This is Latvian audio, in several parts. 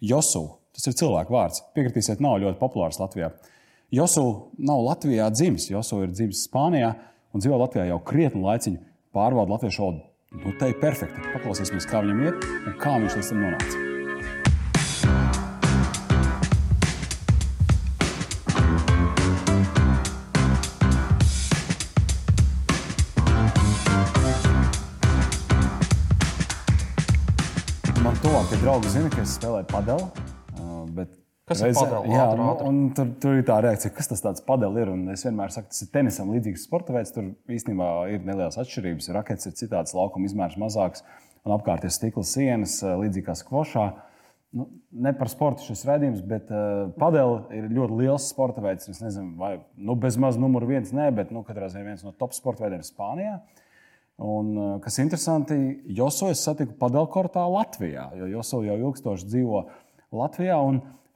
Josu. Tas ir cilvēku vārds. Piekritīsiet, nav ļoti populārs Latvijā. Josu nav Latvijā dzimis. Josu ir dzimis Spānijā un dzīvo Latvijā jau krietni laiciņu. Pārvalda latviešu valodu. Nu, te ir perfekti. Paklausīsimies, kā viņam iet un kā viņš līdz tam nonāca. Draugi zina, ka es spēlēju padelu. uh, Kas ir padel? Jā, Ātri, nu, ātri. un tur, tur ir tā reakcija, kas tas tāds padel ir. Un es vienmēr saku, tas ir tenisam līdzīgs sporta veids. Tur īstenībā ir nelielas atšķirības. Raketis ir citāds, laukuma izmērs mazāks un apkārt ir stikla sienas, uh, līdzīgi kā skvošā. Nu, ne par sportu šis redzējums, bet uh, padel ir ļoti liels sporta veids. Es nezinu, vai nu, bez maz numur viens, nē, bet nu, katrā ziņā viens no top sporta veidiem Spānijā. Un, uh, kas interesanti, Joso es satiku padelkortā Latvijā, jo Joso jau ilgstoši dzīvo Latvijā.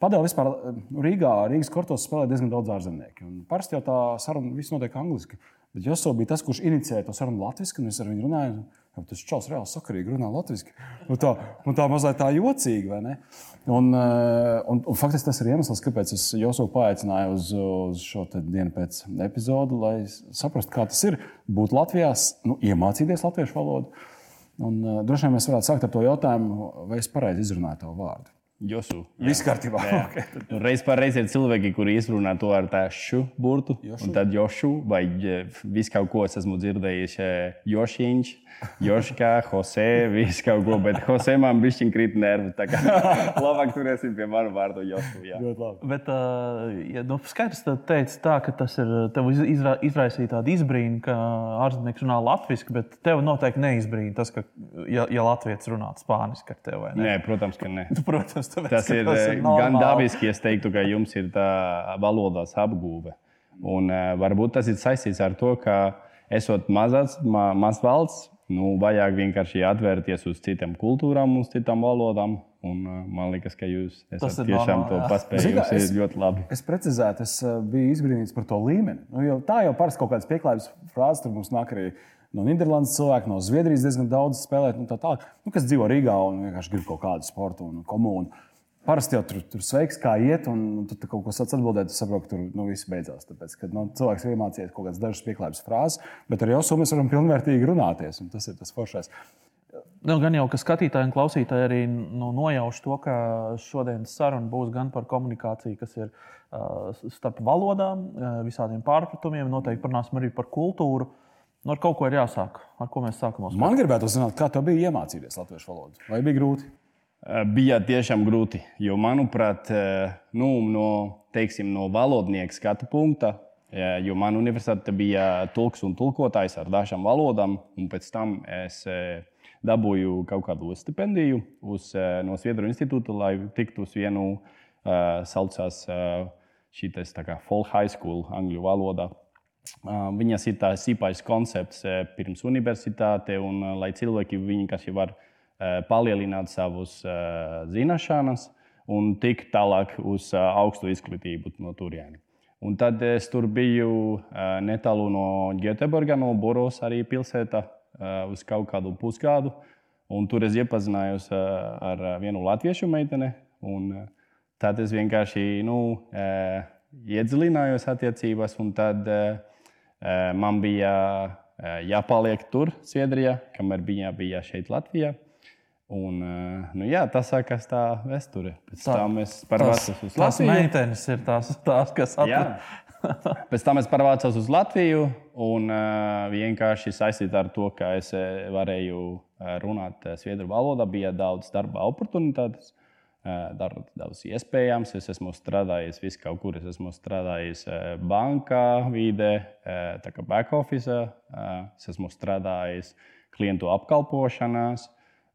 Padel vispār uh, Rīgā, Rīgas kortos spēlē diezgan daudz ārzemnieku. Parasti jau tā saruna viss notiek angliski. Bet Joso bija tas, kurš inicēja to sarunu latviešu, un es ar viņu runāju. Jau Tas čels reāli sakarīgi runā latviešu. Nu, tā, nu, tā mazliet tā jocīgi, vai ne? Un, uh, un, un faktiski tas ir iemesls, kāpēc es Josu paaicināju uz, uz šo dienu pēc epizodu, lai saprastu, kā tas ir būt Latvijā, nu, iemācīties latviešu valodu. Un, uh, droši vien mēs varētu sākt ar to jautājumu, vai es pareizi izrunāju tavu vārdu. Josu. Viss kārtībā. Okay. Nu, Reiz par reizi ir cilvēki, kuri izrunā to ar tādu burtu, Jošu? un tad jošu, vai visu kaut ko es esmu dzirdējis. Jošiņš, Joškā, Jose, visu kaut ko, bet Jose man bišķiņ krīt nervi. Tā kā labāk turēsim pie manu vārdu Jošu. jā. Ļoti labi. Bet, uh, ja, nu, skaidrs, ka teica tā, ka tas ir tev iz- izra, izraisīja tādu izbrīnu, ka ārzemnieks runā latviešu, bet tev noteikti neizbrīna tas, ka, ja, ja latviečs runātu spāniski ar tevi. vai ne? Nē, protams, ka nē. Protams, tāpēc, Tas ir, tas ir gan normāli. dabiski, es teiktu, ka jums ir tā valodas apgūve. Un, uh, varbūt tas ir saistīts ar to, ka esot mazs, ma, maz valsts, nu, vajag vienkārši atvērties uz citām kultūrām, uz citām valodām. Un, uh, man liekas, ka jūs Tas esat tiešām normāli, to paspējis. Es- ir ļoti labi. Es precizētu, es eh, biju izbrīnīts par to līmeni. Nu, jau, tā jau parasti kaut kādas pieklājības frāzes tur mums nāk arī no Nīderlandes cilvēku, no Zviedrijas diezgan daudz spēlēt. Nu, tā tālāk, nu, kas dzīvo Rīgā un vienkārši grib kaut kādu sportu un komunu. Parasti jau tur, tur sveiks, kā iet, un tu, kaut ko sāc atbildēt, tu saproti, ka tur nu, viss beidzās. Tāpēc, ka nu, cilvēks ir iemācījies kaut kādas dažas pieklājības frāzes, bet ar Josu mēs varam pilnvērtīgi runāties. un Tas ir tas foršais. Nu, gan jau, ka skatītāji un klausītāji arī nu, nojauš to, ka šodienas saruna būs gan par komunikāciju, kas ir uh, starp valodām, uh, visādiem pārpratumiem. Noteikti parunāsim arī par kultūru. Nu, ar kaut ko ir jāsāk. Ar ko mēs sākam? Man gribētu zināt, kā tev bija iemācīties latviešu valodu. Vai bija grūti? Bija tiešām grūti, jo, manuprāt, nu, no, teiksim, no valodnieka skatu punkta, jo man universitāte bija tulks un tulkotājs ar dažām valodām, un pēc tam es dabūju kaut kādu stipendiju uz, no Sviedru institūta, lai tiktu uz vienu saucās šitas tā kā Fall High School angļu valodā. Viņas ir tāds īpašs koncepts pirms universitāte, un lai cilvēki vienkārši var palielināt savus zināšanas un tikt tālāk uz augstu izglītību no turienes. Un tad es tur biju netālu no Göteborga, no Boros, arī pilsētā, uz kaut kādu pusgadu. Un tur es iepazinājos ar vienu latviešu meiteni. Tad es vienkārši nu, iedziļinājos attiecībās, un tad uh, man bija uh, jāpaliek tur, Zviedrijā, kamēr viņa bija šeit, Latvijā. Un, uh, nu, jā, tas sākās tā vēsture. Pēc Tā- tam es pārvācos uz Latviju. meitenes ir tās, tās kas Jā. atrod. Pēc tam es pārvācos uz Latviju un uh, vienkārši saistīta ar to, ka es eh, varēju eh, runāt eh, sviedru valodā, bija daudz darba oportunitātes, eh, dar- daudz iespējams. Es esmu strādājis vis kaut kur, es esmu strādājis eh, bankā, vidē, eh, tā kā back office, eh, es esmu strādājis klientu apkalpošanās.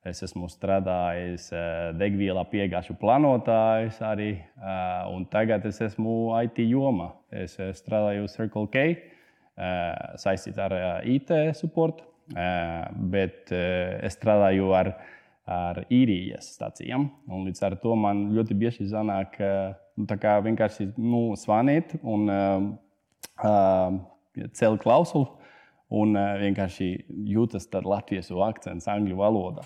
Es esmu strādājis eh, degvielā piegājušu plānotājs arī, eh, un tagad es esmu IT jomā. Es eh, strādāju Circle K, eh, saistīts ar eh, IT supportu, eh, bet eh, es strādāju ar, ar īrijas stācijām. un Līdz ar to man ļoti bieži sanāk nu, vienkārši nu, zvanīt un eh, celt klausuli. Un uh, vienkārši jūtas tāds latviešu akcents angļu valodā.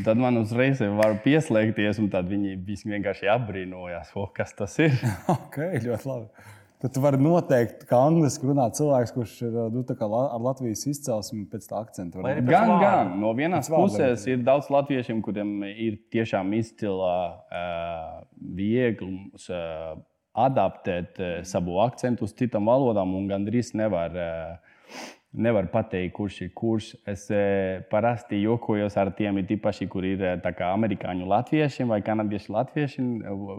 Tad man uzreiz var pieslēgties, un viņi vienkārši apbrīnojās, kas tas ir. ok, ļoti labi. Tad tu vari noteikt, ka angliski runā cilvēks, kurš ir nu, la, ar Latvijas izcelsmi pēc tā akcentu. Gan, vārdu. gan. No vienas puses ir daudz latviešiem, kuriem ir tiešām izcila uh, vieglums uh, adaptēt uh, savu akcentu uz citām valodām, un gandrīz nevar. Uh, Nevar pateikt, kurš ir kurš. Es e, parasti jokojos ar tiem, īpaši, kur ir amerikāņu latviešiem vai kanādiešu latviešiem,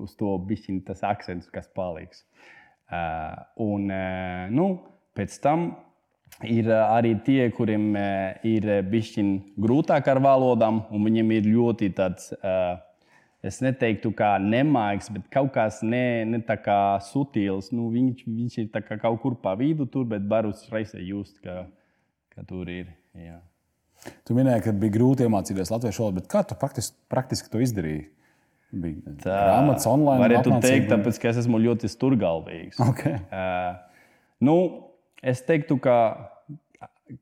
uz to bišķiņu tas akcents, kas paliks. Uh, un uh, nu, pēc tam ir arī tie, kuriem ir bišķiņ grūtāk ar valodām, un viņiem ir ļoti tāds. Es neteiktu, kā nemāks, bet kaut kas ne, ne tā kā subtils. Nu, viņš, viņš ir kaut kur pa vidu, tur, bet barus reizē just, ka, ka tur ir. Jā. Tu minēji, ka bija grūti iemācīties latviešu valodu, bet kā tu praktiski, praktiski to izdarīji? Bija grāmatas online. Varētu teikt, tāpēc, ka es esmu ļoti stūrgalvīgs. Okay. Uh, nu, es teiktu, ka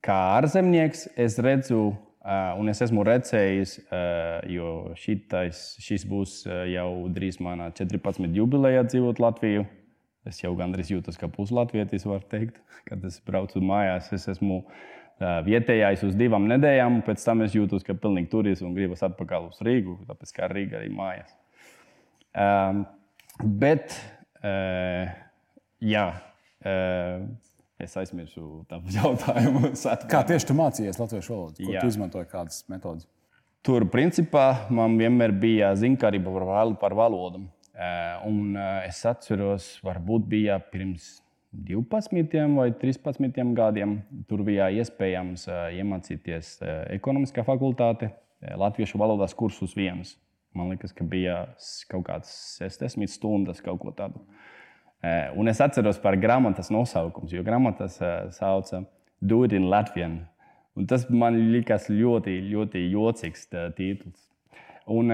kā ārzemnieks es redzu Uh, un es esmu redzējis, uh, jo šitais, šis būs jau drīz manā 14. jubilejā dzīvot Latviju. Es jau gandrīz jūtos kā puslatvietis, var teikt, kad es braucu mājās. Es esmu uh, vietējais uz divām nedēļām, un pēc tam es jūtos kā pilnīgi turists un gribas atpakaļ uz Rīgu, tāpēc kā Rīga arī mājās. Uh, bet, uh, jā. Uh, Es aizmirsu tādu jautājumu. Kā tieši tu mācījies latviešu valodu? Kur Jā. tu izmantoji kādas metodas? Tur, principā, man vienmēr bija zinkārība par, par valodu. Un es atceros, varbūt bija pirms 12 vai 13 gadiem. Tur bija iespējams iemācīties ekonomiskā fakultāte, latviešu valodas kursus viens. Man liekas, ka bija kaut kāds 60 stundas, kaut ko tādu. Eh, un es atceros par grāmatas nosaukumu, jo grāmatas eh, sauca in Latvian. Un tas man likās ļoti, ļoti jocīgs eh, titls. Un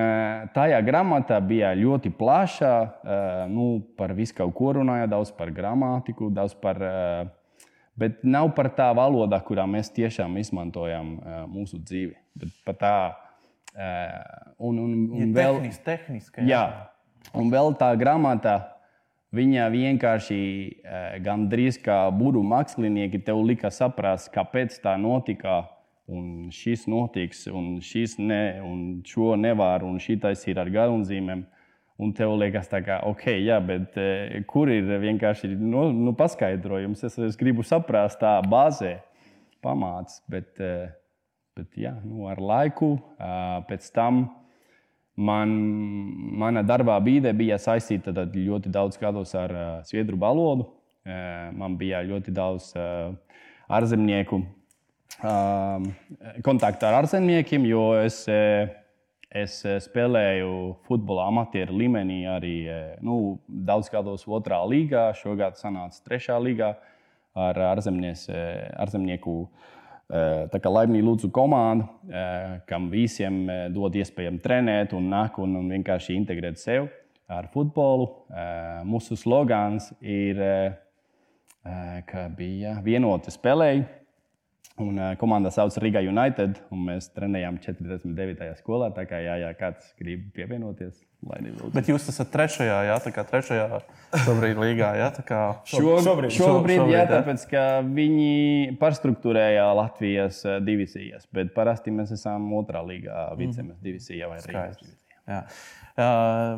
tajā grāmatā bija ļoti plaša, nu, par visu kaut ko runāja, daudz par gramatiku, daudz par. Bet nav par tā valodā, kurā mēs tiešām izmantojam mūsu dzīvi. Bet par tā. Un, un, un ja vēl, tehniski, jā. jā, un vēl tā grāmatā Viņa vienkārši eh, gandrīz kā būru mākslinieki tev lika saprast, kāpēc tā notika. Un šis notiks, un šis ne, un šo nevar, un šitais ir ar garumzīmēm. Un tev liekas, ka, ok, jā, bet eh, kur ir vienkārši nu, nu, paskaidrojums? Es, es gribu saprast, tā bāzē pamāts, bet, eh, bet jā, nu, ar laiku pēc tam Man, mana darbā bīdē bija saistīta ļoti daudz gados ar uh, sviedru valodu. Uh, man bija ļoti daudz uh, ārzemnieku uh, kontaktu ar ārzemniekiem, jo es, uh, es spēlēju futbola amatieru līmenī arī uh, nu, daudz gados otrā līgā. Šogad sanāca trešā līgā ar ārzemnieku. Tā kā laimīgi lūdzu komandu, kam visiem dod iespēju trenēt un nāk un, vienkārši integrēt sevi ar futbolu. Mūsu slogans ir, ka bija vienoti spēlēji. Un, uh, komanda sauc Riga United, un mēs trenējām 49. skolā. Tā kā jā, jā, kāds grib pievienoties, lai nebūtu. Bet jūs esat trešajā, jā, tā kā trešajā šobrīd līgā, jā, tā kā šobrīd. Šobrīd, šobrīd jā, jā, tāpēc, ka viņi pārstruktūrēja Latvijas divīzijas, bet parasti mēs esam otrā līgā, vicemes divīzijā vai Rīgas divīzijā. Jā.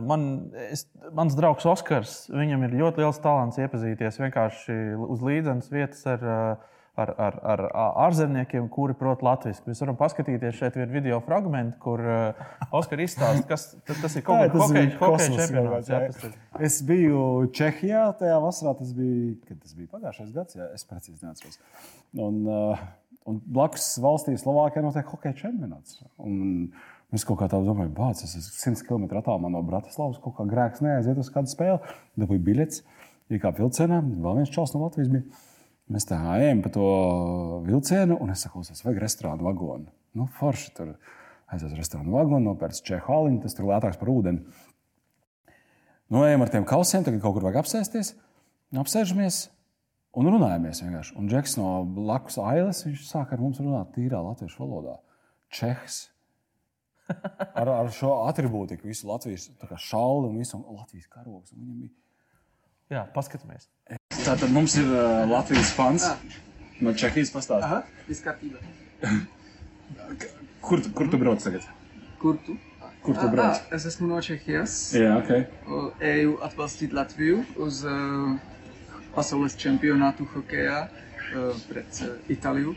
Man, es, mans draugs Oskars, viņam ir ļoti liels talants iepazīties vienkārši uz līdzenas vietas ar uh, ar, ar, ar ārzemniekiem, kuri prot latviešu. Mēs varam paskatīties šeit ir video fragment, kur uh, Oskar izstāsta, kas tas ir kaut kāds hokeja čempionāts. Jā, jā. Es biju Čehijā tajā vasarā, tas bija, tas bija pagājušais gads, jā, es precīzi neatceros. Un, uh, un blakus valstī Slovākijā notiek hokeja čempionāts. Un, Es kaut kā tādu domāju, bācis, es esmu 100 km attālumā no Bratislavas, kaut kā grēks neaiziet uz kādu spēli, dabūju biļetes, iekāpu vilcienā, vēl viens čels no Latvijas bija. Mēs tā ejam pa to vilcienu, un es saku, es vajag restorānu vagonu. Nu, forši tur aizies uz restorānu vagonu, nopērts čehu haliņu, tas tur lētāks par ūdeni. Nu, ejam ar tiem kausiem, tagad kaut kur vajag apsēsties. Apsēžamies un runājamies vienkārši. Un Džeks no blakus ailes, sāk ar mums runāt tīrā latviešu valodā. Čehs. ar, ar šo attribūtiku, visu Latvijas šālu un visu Latvijas karogu. Viņam bija. Jā, paskatāmies. Tātad mums ir uh, Latvijas fans. No Čehijas pastāstīt. Aha, viss kārtībā. Kur, tu- kur tu brauc tagad? Kur tu? Kur tu Ah, brauc? ah, Es esmu no Čehijas. Jā, ok. O, Eju atbalstīt Latviju uz uh, pasaules čempionātu hokejā uh, pret uh, Itāliju.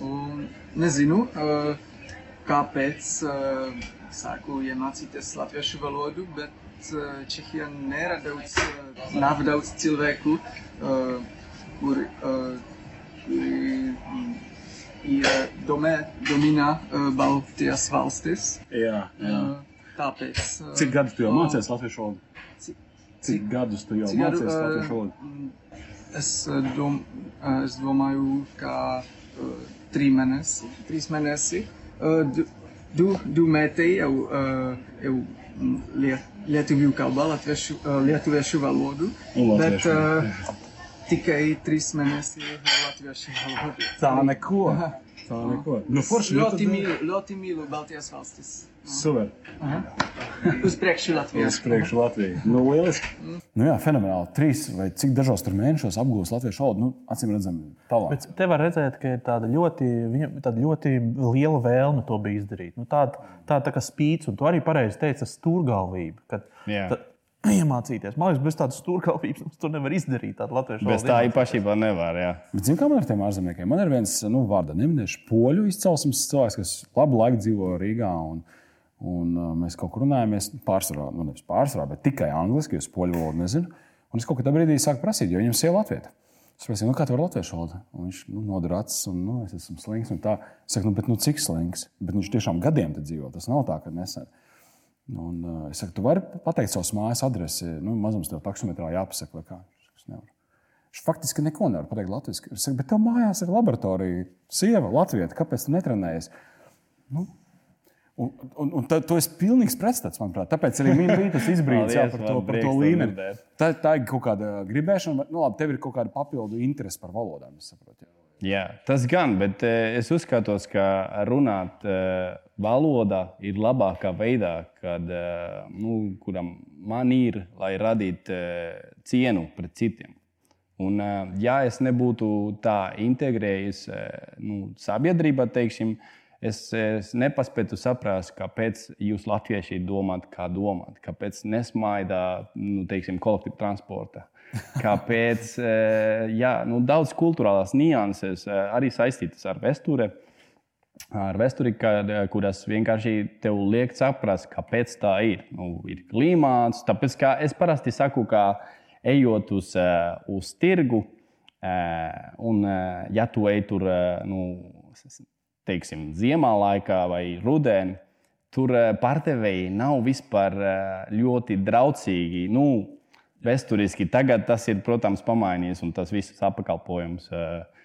Un nezinu, uh, kāpēc uh, sāku iemācīties latviešu valodu, bet uh, Čehijā nera daudz, uh, nav daudz cilvēku, uh, kuri, uh, kuri mm, ir domē, dominā uh, Baltijas valstis. Jā, jā. Uh, tāpēc. Uh, Cik gadus tu jau uh, mācījies latviešu valodu? Cik- Cik gadus tu jau Cik gadu, mācījies uh, latviešu valodu? mm, Es, uh, dom, uh, es domāju, ka uh, trīs mēneši. Trīs mēneši. Uh, du, du, du mētī jau, uh, jau mm, liet, lietuvju kalbā, latviešu, uh, lietuviešu valodu. Un Bet latviešu. uh, tikai trīs mēneši latviešu valodu. Tā neko. Tā neko. Nu, forši. nu, Ļoti tad- mīlu, ļoti mīlu Baltijas valstis. Super. Uz priekšu Latvijas. Uz priekšu Latviju. Nu, lieliski. Nu, jā, fenomenāli. Trīs vai cik dažos tur mēnešos apgūst latviešu valodu. Nu, acīm redzam, talants. Bet te var redzēt, ka ir tāda ļoti, tāda ļoti liela vēlme to bija izdarīt. Nu, tāda, tāda tā kā spīts, un tu arī pareizi teici, tas stūrgalvība. Kad, Jā. ta, iemācīties. Man liekas, bez tādas stūrgalvības mums to nevar izdarīt. Tādu latviešu Bez valodu tā īpašībā nevar. Jā. Bet, zini, kā man ar tiem ārzemniekiem? Man ir viens, nu, vārdā neminēšu, poļu izcelsmes cilvēks, kas labu laiku dzīvo Rīgā. Un, un uh, mēs kaut kur runājamies pārsvarā, nu, nevis pārsvarā, bet tikai angliski, jo poļu valodu nezinu. Un es kaut kādā brīdī sāku prasīt, jo viņam sieva latvieša. Es prasīju, nu, kā tu vari latviešu valodu? Un viņš nu, nodara acis, un nu, es esmu slings. tā. Es saku, nu, bet, nu, cik slings? Bet viņš tiešām gadiem te dzīvo. Tas nav tā, ka nesen. Un, uh, es saku, tu vari pateikt savas mājas adresi. Nu, mazums tev taksometrā jāpasaka, vai kā. Es nevaru. Viņš faktiski neko nevar pateikt latviešu. Es saku, bet tev mājās ir laboratorija, sieva, Latvija. Kāpēc tu netrenējies? Nu, un, un, un tā, to ir pilnīgs pretstats, manuprāt. Tāpēc arī man bija tas izbrīdis jā, par to, par to līmeni. Tā, tā ir kaut kāda gribēšana, bet nu, labi, tev ir kaut kāda papildu interese par valodām. saprotu, jā. Jā, tas gan, bet eh, es uzskatu, ka runāt eh, valodā ir labākā veidā, kad, eh, nu, kuram man ir, lai radītu cienu pret citiem. Un, ja es nebūtu tā integrējies eh, nu, sabiedrībā, teiksim, es, es nepaspētu saprast, kāpēc jūs latvieši domājat, kā domāt, kāpēc nesmaidāt nu, teiksim, kolektīvu transportu. Kāpēc? eh, Jā, nu, daudz kultūrālās nianses eh, arī saistītas ar vēsturi. Ar vēsturi, eh, kuras vienkārši tev liek saprast, kāpēc tā ir. Nu, ir klimāts, tāpēc es parasti saku, ka ejot uz, uz tirgu, un ja tu ej tur, nu, teiksim, ziemā laikā vai rudenī, tur eh, pārdevēji nav vispār eh, ļoti draudzīgi. Nu, Vēsturiski tagad tas ir, protams, pamainījies, un tas viss apkalpojums, eh,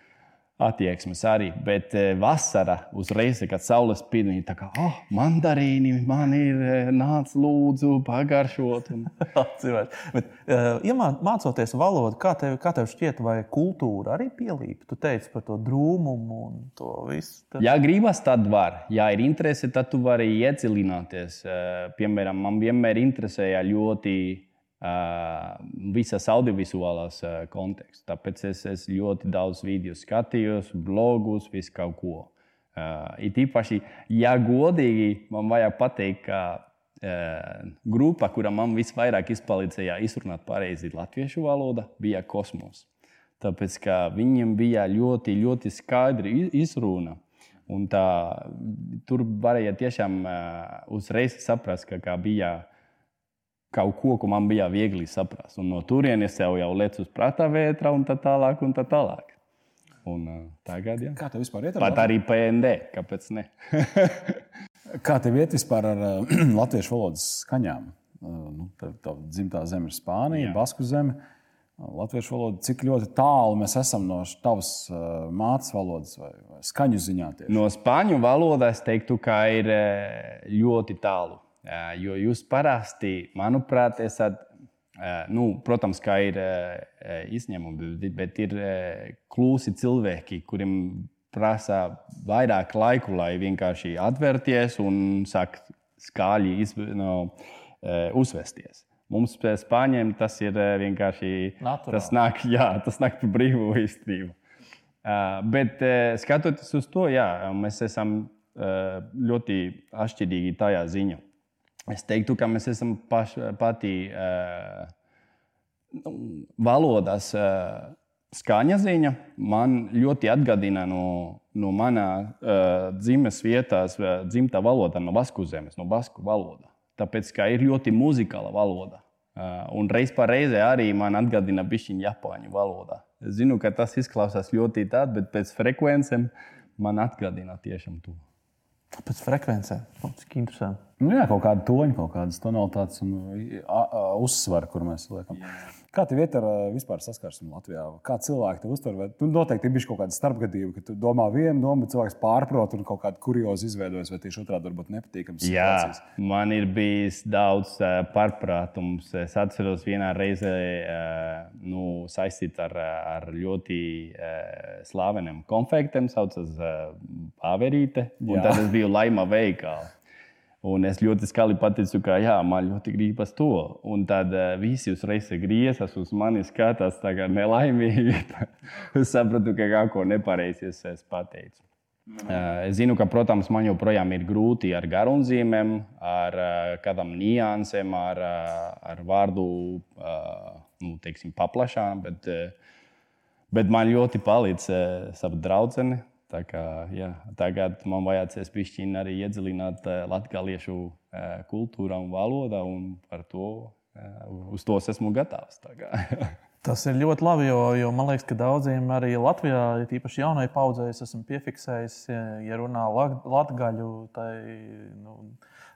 attieksmes arī. Bet eh, vasarā uzreiz, kad saule spīd, viņi tā kā, ah, oh, mandarīni, man ir eh, nāc, lūdzu, pagaršot. Un... Bet, uh, iemā- mācoties valodu, kā tev, kā tev šķiet, vai kultūra arī pielīp? Tu teici par to drūmumu un to visu. Tad... Ja gribas, tad var. Ja ir interese, tad tu vari iedziļināties. Eh, Piemēram, man vienmēr interesēja ļoti visas audiovizuālās uh, konteksts. Tāpēc es, es ļoti daudz video skatījos, blogus, visu kaut ko. Uh, it īpaši, ja godīgi man vajag pateikt, ka uh, grupa, kura man visvairāk izpalīdzēja izrunāt pareizi latviešu valodu, bija kosmos. Tāpēc, ka viņiem bija ļoti, ļoti skaidra iz- izruna. Un tā, tur varēja tiešām uh, uzreiz saprast, ka, ka bija kaut ko, ko man bija viegli saprast. Un no turienes jau, jau lec uz prāta vētra un tā tālāk. Un tā tālāk. Un, uh, tagad, jā. Kā tev vispār iet? ar Pat arī PND, kāpēc ne? Kā tev iet vispār ar latviešu valodas skaņām? Nu, tā, tā dzimtā zeme ir Spānija, Jā. Basku zeme. Latviešu valoda, cik ļoti tālu mēs esam no tavas uh, mācības valodas vai, vai skaņu ziņā? Tieši? No spāņu valodas es teiktu, ka ir ļoti tālu. Eh, Jo jūs parasti, manuprāt, esat, eh, nu, protams, kā ir eh, izņēmumi, bet- ir klusi cilvēki, kuriem prasa vairāk laiku, lai vienkārši atvērties un sāk skaļi izv... no, uzvesties. Mums, spāņiem, tas ir vienkārši. Naturāli. Tas nāk, jā, tas nāk par brīvu īstenību. Uh, bet uh, skatoties uz to, jā, mēs esam uh, ļoti atšķirīgi tajā ziņā. Es teiktu, ka mēs esam paši, pati uh, valodas uh, skaņa ziņa. Man ļoti atgādina no, no manā uh, dzimes vietās, uh, dzimtā valoda, no Basku zemes, no Basku valoda. Tāpēc, ka ir ļoti muzikāla valoda. Uh, un reiz pa reizē arī man atgādina bišķiņu japāņu valodā. Es zinu, ka tas izklausās ļoti tādu, bet pēc frekvencēm man atgādina tiešām to. Pēc frekvencēm. Cik interesanti. Nu, jā, kaut kāda toņa, kaut kādas tonalitātes un uzsvara, kur mēs liekam. Jā. Kā tev iet ar vispār saskarsmi Latvijā? Kā cilvēki to uztver? Tu noteikti ir kaut kāda starpgadījuma, ka tu domā vienu domu, bet cilvēks pārprot un kaut kādu kuriozu izveidojas, vai tieši otrādi varbūt nepatīkams. Jā, man ir bijis daudz uh, pārprātums. Es atceros vienā reizē uh, nu, saistīts ar, ar ļoti slaveniem konfektiem, saucas uh, Pāverīte. Tad es biju Laima veikalā. Un es ļoti skaļi pateicu, ka jā, man ļoti gribas to. Un tad uh, visi uzreiz griezās uz mani, skatās tā kā nelaimīgi. es sapratu, ka kaut ko nepareizi es, pateicu. Uh, es zinu, ka, protams, man joprojām ir grūti ar garumzīmēm, ar uh, kādām niansēm, ar, ar vārdu nu, teiksim, paplašām, bet, bet man ļoti palīdz sava draudzene. Tā kā, jā, tagad man vajadzēs pišķiņā arī iedziļināt uh, latviešu uh, kultūrā un valodā, un par to uh, uz to esmu gatavs. Tas ir ļoti labi, jo, jo man liekas, ka daudziem arī Latvijā, īpaši jaunai paudzei, esmu piefiksējis, ja, ja runā latgaļu, tai nu,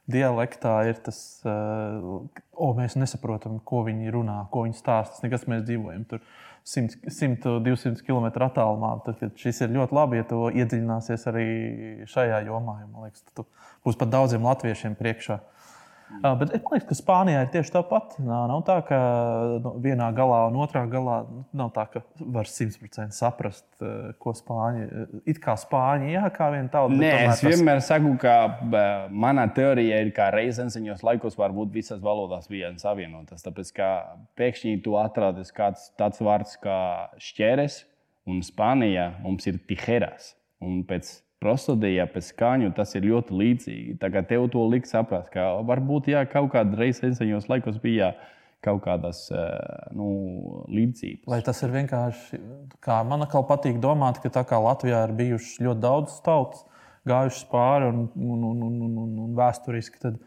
dialektā ir tas, uh, o, mēs nesaprotam, ko viņi runā, ko viņi stāsta. Nekas mēs dzīvojam tur. 100-200 km attālumā. Tad šis ir ļoti labi, ja tu iedziļināsies arī šajā jomā. Man liekas, tu būsi pat daudziem latviešiem priekšā. Uh, Uh, bet man liekas, ka Spānijā ir tieši tāpat. Nav, nav tā, ka nu, vienā galā un otrā galā nu, nav tā, ka var simtprocentīgi saprast, uh, ko spāņi. It kā spāņi, jā, kā viena tauta. Nē, es vienmēr tas... saku, ka mana teorija ir, ka reizenseņos laikos varbūt visas valodas bija savienotas. Tāpēc, ka pēkšņi tu atradies kāds tāds vārds kā šķēres, un Spānijā mums ir tijeras. Un pēc prosodijā pēc skaņu tas ir ļoti līdzīgi. Tagad tev to liks saprast, ka varbūt jā, kaut kādā reizē senseņos laikos bija kaut kādas eh, nu, līdzības. Vai tas ir vienkārši, kā man atkal patīk domāt, ka tā kā Latvijā ir bijušas ļoti daudz tautas, gājušas pāri un, un, un, un, un, un, un vēsturiski, tad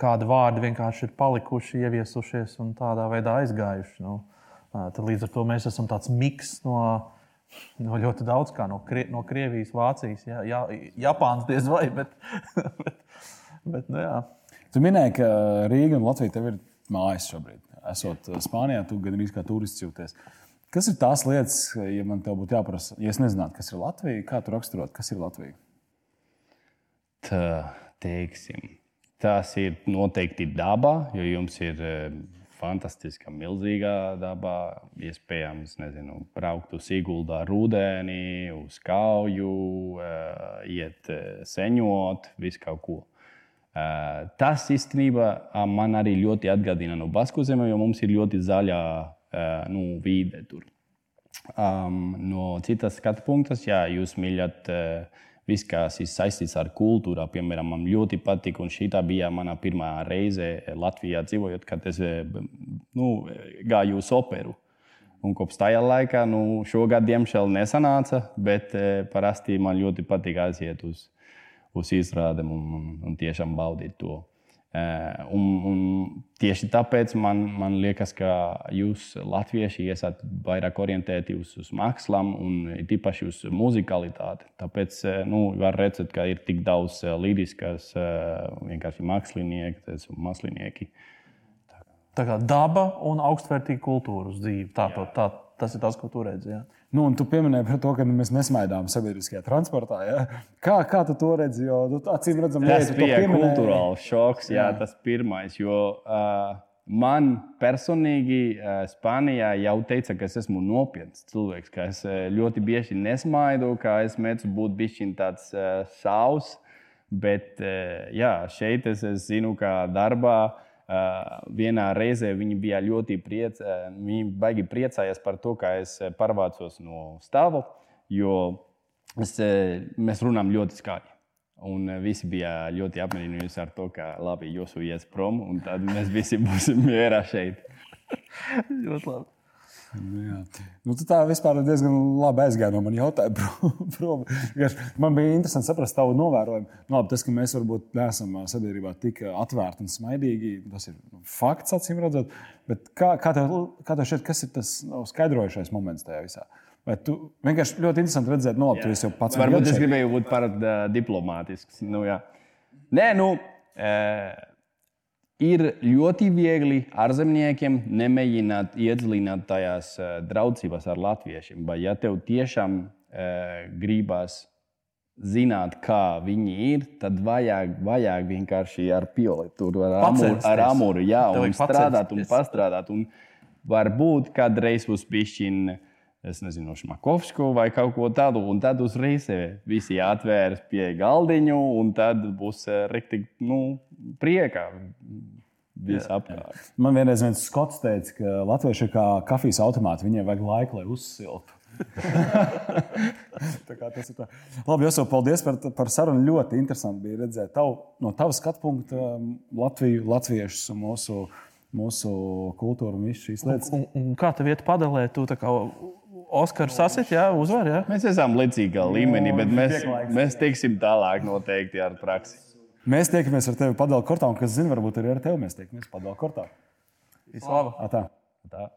kādi vārdi vienkārši ir palikuši, ieviesušies un tādā veidā aizgājuši. Nu, tad līdz ar to mēs esam tāds miks no No ļoti daudz, kā no, Krie, no Krievijas, Vācijas, jā, jā, Japānas diez vai. Bet, bet, bet, nu, jā. tu minēji, ka Rīga un Latvija tev ir mājas šobrīd. Esot Spānijā, tu gan arī kā turists jūties. Kas ir tās lietas, ja man te būtu jāprasa, ja es nezinātu, kas ir Latvija, kā tu raksturot, kas ir Latvija? Tā, teiksim, tas ir noteikti dabā, jo jums ir fantastiska, milzīgā dabā. Iespējams, nezinu, braukt uz Siguldā rudenī, uz kauju, uh, iet uh, seņot, visu kaut ko. Uh, tas īstenībā man arī ļoti atgādina no Basku zemes, jo mums ir ļoti zaļa nu, vide tur. Um, no citas skatu punktas, ja jūs mīlat uh, viss, kas ir saistīts ar kultūru. Piemēram, man ļoti patīk, un šī bija mana pirmā reize Latvijā dzīvojot, kad es nu, gāju uz operu. Un kopš tajā laikā, nu, šogad, diemžēl, nesanāca, bet eh, parasti man ļoti patīk aiziet uz, uz izrādēm un, un, un tiešām baudīt to. Eh, un, un tieši tāpēc man, man liekas, ka jūs, Latvieši, esat vairāk orientēti uz, uz mākslām un īpaši uz muzikalitāti. Tāpēc eh, nu, var redzēt, ka ir tik daudz eh, līriskas, vienkārši mākslinieki, mākslinieki. Tā kā daba un augstvērtīga kultūra uz dzīvi. Tā, tā, tā, tas ir tas, ko tu redzi. Jā. Nu, un tu pieminēji par to, ka mēs nesmaidām sabiedriskajā transportā. Ja? Kā, kā tu to redzi? Jo, nu, acīm redzam, tas bija kultūrāls šoks. Jā. Jā, tas pirmais, jo uh, man personīgi uh, Spānijā jau teica, ka es esmu nopietns cilvēks, ka es uh, ļoti bieži nesmaidu, ka es mēdzu būt bijis tāds uh, savs. Bet uh, jā, šeit es, es zinu, ka darbā uh, vienā reizē viņi bija ļoti priec, uh, viņi baigi priecājās par to, ka es pārvācos no stāva, jo es, mēs runājam ļoti skaļi. Un visi bija ļoti apmierināti ar to, ka labi, jūs ies prom, un tad mēs visi būsim mierā šeit. ļoti labi. Nu, jā. nu, tu tā vispār diezgan labi aizgāji no manas jautājuma. Man bija interesanti saprast tavu novērojumu. Nu, labi, tas, ka mēs varbūt neesam sabiedrībā tik atvērti un smaidīgi, tas ir fakts, acīm redzot. Bet kā, kā, tev, kā tev šķiet, kas ir tas skaidrojušais moments tajā visā? Vai tu vienkārši ļoti interesanti redzēt, no tu jau pats. Varbūt es gribēju būt par uh, diplomātisks. Nu, jā. Nē, nu, uh, ir ļoti viegli ārzemniekiem nemēģināt iedziļināt tajās uh, draudzībās ar latviešiem. Vai ja tev tiešām uh, gribas zināt, kā viņi ir, tad vajag, vajag vienkārši ar pioli, tur ar amuru, ar amuru jā, un strādāt un pastrādāt. Un varbūt kādreiz būs pišķiņa es nezinu, Šmakovsku vai kaut ko tādu. Un tad uzreiz visi atvērs pie galdiņu, un tad būs eh, rīktīgi nu, prieka. Man vienreiz viens skots teica, ka latvieši ir kā kafijas automāti, viņiem vajag laiku, lai uzsiltu. tas ir tā. Labi, Josu, paldies par, par sarunu. Ļoti interesanti bija redzēt tavu, no tava skatu punkta Latviju, latviešus un mūsu, mūsu kultūru un visas šīs lietas. Un, un, un kā tev iet padalē? Tu kā Oskaru sasit, jā, uzvar. Jā. Mēs esam līdzīgā līmenī, bet mēs, mēs tiksim tālāk noteikti ar praksi. Mēs tiekamies ar tevi padomu kortā, un kas zina, varbūt arī ar tevi mēs tiekamies padomu kortā. Vislabāk! Tā. tā.